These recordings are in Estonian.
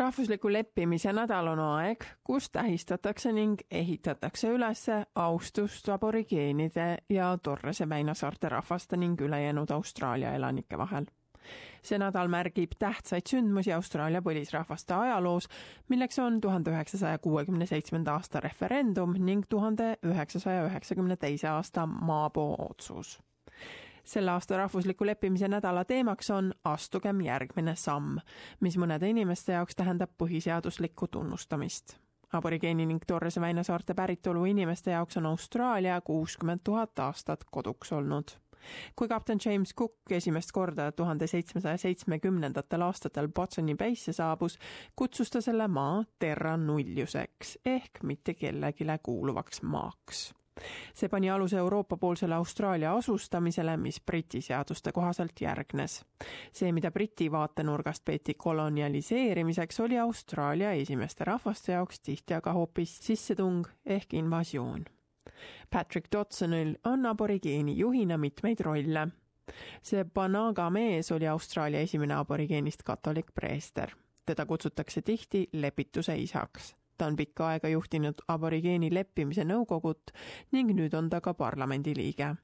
rahvusliku leppimise nädal on aeg, kus tähistatakse ning ehitatakse üles austust aborigeenide ja Torrese väinasaarte rahvaste ning ülejäänud Austraalia elanike vahel. see nädal märgib tähtsaid sündmusi Austraalia põlisrahvaste ajaloos, milleks on tuhande üheksasaja kuuekümne seitsmenda aasta referendum ning tuhande üheksasaja üheksakümne teise aasta maapoo otsus selle aasta rahvusliku leppimise nädala teemaks on Astugem järgmine samm, mis mõnede inimeste jaoks tähendab põhiseaduslikku tunnustamist. aborigeeni ning Torrese väinasaarte päritolu inimeste jaoks on Austraalia kuuskümmend tuhat aastat koduks olnud kui kapten James Cook esimest korda tuhande seitsmesaja seitsmekümnendatel aastatel Botsoni Bay'sse saabus, kutsus ta selle maa terra nulliuseks ehk mitte kellelegi kuuluvaks maaks see pani aluse Euroopa-poolsele Austraalia asustamisele, mis Briti seaduste kohaselt järgnes. see, mida Briti vaatenurgast peeti kolonialiseerimiseks, oli Austraalia esimeste rahvaste jaoks tihti aga hoopis sissetung ehk invasioon. Patrick Dodsonil on aborigeeni juhina mitmeid rolle. see Banaga mees oli Austraalia esimene aborigeenist katolik preester teda kutsutakse tihti lepituse isaks ta on pikka aega juhtinud aborigeeni leppimise nõukogut ning nüüd on ta ka parlamendi liige.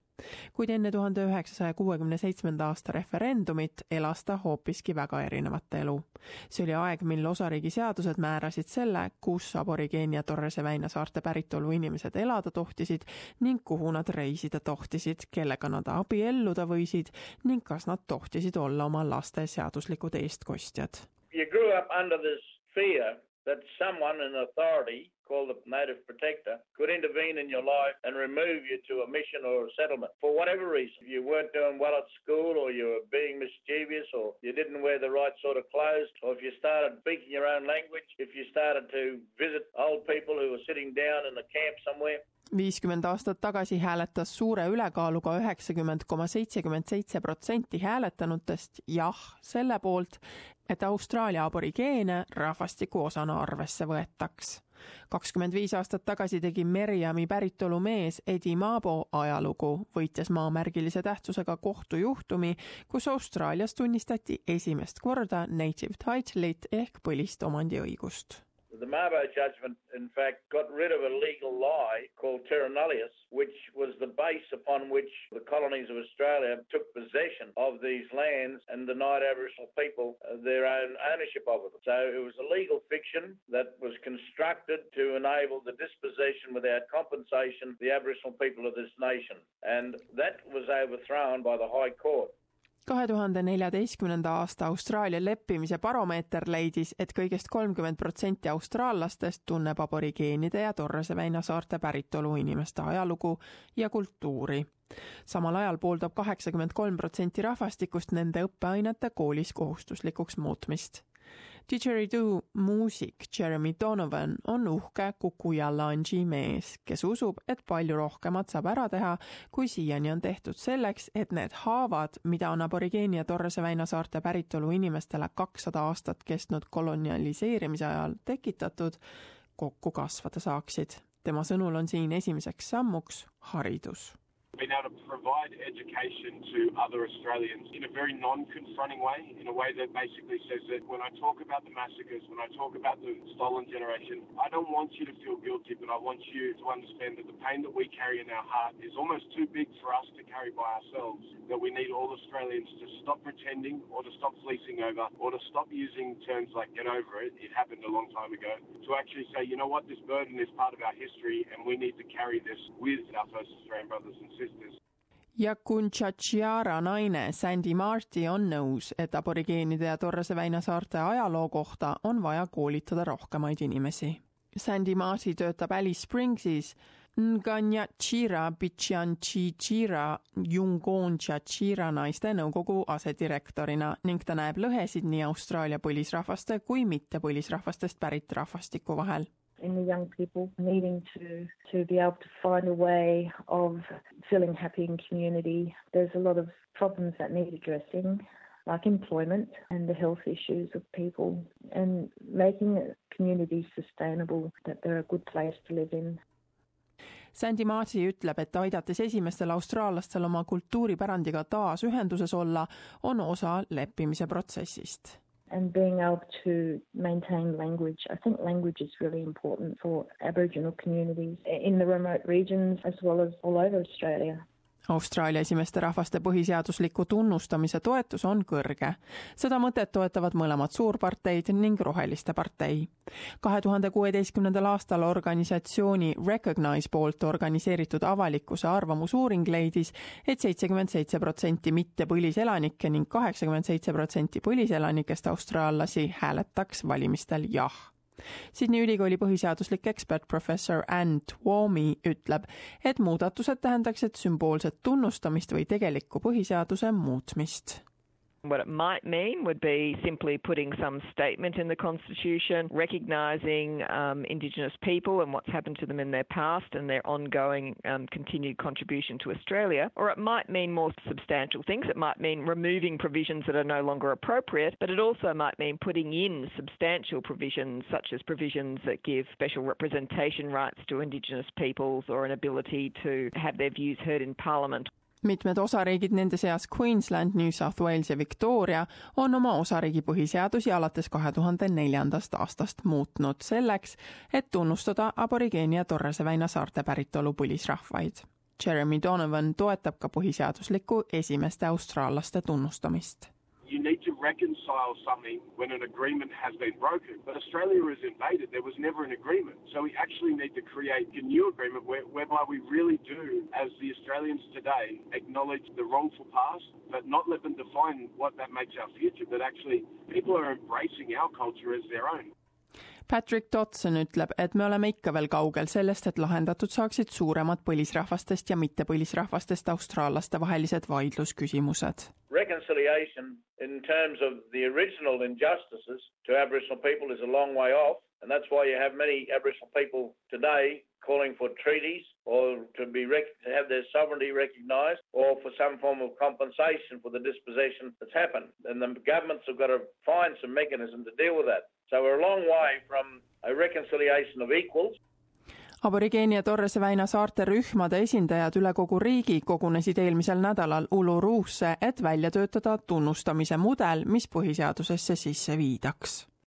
kuid enne tuhande üheksasaja kuuekümne seitsmenda aasta referendumit elas ta hoopiski väga erinevat elu. see oli aeg, mil osariigi seadused määrasid selle, kus aborigeeni ja Torrese väinasaarte päritolu inimesed elada tohtisid ning kuhu nad reisida tohtisid, kellega nad abielluda võisid ning kas nad tohtisid olla oma laste seaduslikud eestkostjad. You grew up under this fear that someone in authority called the native protector could intervene in your life and remove you to a mission or a settlement for whatever reason. If you weren't doing well at school or you were being mischievous or you didn't wear the right sort of clothes or if you started speaking your own language, if you started to visit old people who were sitting down in the camp somewhere. Viiskümmend aastat tagasi hääletas suure ülekaaluga üheksakümmend koma seitsekümmend seitse protsenti hääletanutest jah selle poolt, et Austraalia aborigeene rahvastiku osana arvesse võetaks. kakskümmend viis aastat tagasi tegi Merriami päritolu mees Eddie Mabo ajalugu, võitjas maamärgilise tähtsusega kohtujuhtumi, kus Austraalias tunnistati esimest korda native title'it ehk põlist omandiõigust The Mabo judgment, in fact, got rid of a legal lie called terra nullius, which was the base upon which the colonies of Australia took possession of these lands and denied Aboriginal people uh, their own ownership of them. So it was a legal fiction that was constructed to enable the dispossession without compensation of the Aboriginal people of this nation. And that was overthrown by the High Court. Kahe tuhande neljateistkümnenda aasta Austraalia leppimise baromeeter leidis et, kõigest kolmkümmend protsenti austraallastest tunneb aborigeenide ja Torrese väinasaarte päritolu inimeste ajalugu ja kultuuri. samal ajal pooldab kaheksakümmend kolm protsenti rahvastikust nende õppeainete koolis kohustuslikuks muutmist Didgeridoo muusik Jeremy Donovan on uhke Kukuyalanji mees, kes usub, et palju rohkemat saab ära teha, kui siiani on tehtud selleks, et need haavad, mida on aborigeeni ja Torrese väinasaarte päritolu inimestele kakssada aastat kestnud kolonialiseerimise ajal tekitatud, kokku kasvada saaksid. tema sõnul on siin esimeseks sammuks haridus been able to provide education to other Australians in a very non-confronting way, in a way that basically says that when I talk about the massacres, when I talk about the stolen generation, I don't want you to feel guilty, but I want you to understand that the pain that we carry in our heart is almost too big for us to carry by ourselves, that we need all Australians to stop pretending or to stop fleecing over or to stop using terms like get over it, it happened a long time ago, to actually say, you know what, this burden is part of our history and we need to carry this with our first Australian brothers and sisters ja Kunchachiara naine Sandy Marti on nõus, et aborigeenide ja Torrese väinasaarte ajaloo kohta on vaja koolitada rohkemaid inimesi. Sandy Marti töötab Alice Springsis Nganyachira Bichianchichira Yungonchachira naiste nõukogu asedirektorina ning ta näeb lõhesid nii Austraalia põlisrahvaste kui mittepõlisrahvastest pärit rahvastiku vahel in the young people needing to to be able to find a way of feeling happy in community. There's a lot of problems that need addressing, like employment and the health issues of people, and making communities sustainable, that they're a good place to live in. Sandy Marti ütleb, et aidates esimestel austraallastel oma kultuuripärandiga taas ühenduses olla, on osa leppimise protsessist and being able to maintain language. I think language is really important for Aboriginal communities in the remote regions as well as all over Australia. Austraalia esimeste rahvaste põhiseadusliku tunnustamise toetus on kõrge. seda mõtet toetavad mõlemad suurparteid ning Roheliste partei. kahe tuhande kuueteistkümnendal aastal organisatsiooni Recognize poolt organiseeritud avalikkuse arvamusuuring leidis et, et seitsekümmend seitse protsenti mittepõliselanikke ning kaheksakümmend seitse protsenti põliselanikest austraallasi hääletaks valimistel jah Sydney ülikooli põhiseaduslik ekspert professor Ann Twomey ütleb, et muudatused tähendaksid sümboolset tunnustamist või tegelikku põhiseaduse muutmist What it might mean would be simply putting some statement in the Constitution recognising um, Indigenous people and what's happened to them in their past and their ongoing um, continued contribution to Australia. Or it might mean more substantial things. It might mean removing provisions that are no longer appropriate, but it also might mean putting in substantial provisions, such as provisions that give special representation rights to Indigenous peoples or an ability to have their views heard in Parliament. Mitmed osariigid, nende seas Queensland, New South Wales ja Victoria, on oma osariigi põhiseadusi alates kahe tuhande neljandast aastast muutnud selleks, et tunnustada Aborigeeni ja Torrese väina saarte päritolu põlisrahvaid. Jeremy Donovan toetab ka põhiseaduslikku esimeste austraallaste tunnustamist you need to reconcile something when an agreement has been broken. But Australia is invaded. There was never an agreement. So we actually need to create a new agreement where, whereby we really do, as the Australians today, acknowledge the wrongful past, but not let them define what that makes our future, but actually people are embracing our culture as their own. Patrick Dodson ütleb, et me oleme ikka veel kaugel sellest, et lahendatud saaksid suuremad põlisrahvastest ja mittepõlisrahvastest austraallaste vahelised vaidlusküsimused. Reconciliation in terms of the original injustices to Aboriginal people is a long way off, and that's why you have many Aboriginal people today calling for treaties or to be rec- to have their sovereignty recognised or for some form of compensation for the dispossession that's happened. And the governments have got to find some mechanism to deal with that. So we're a long way from a reconciliation of equals. Aborigeeni ja Torrese väina saarte rühmade esindajad üle kogu riigi kogunesid eelmisel nädalal Uluruusse, et välja töötada tunnustamise mudel, mis põhiseadusesse sisse viidaks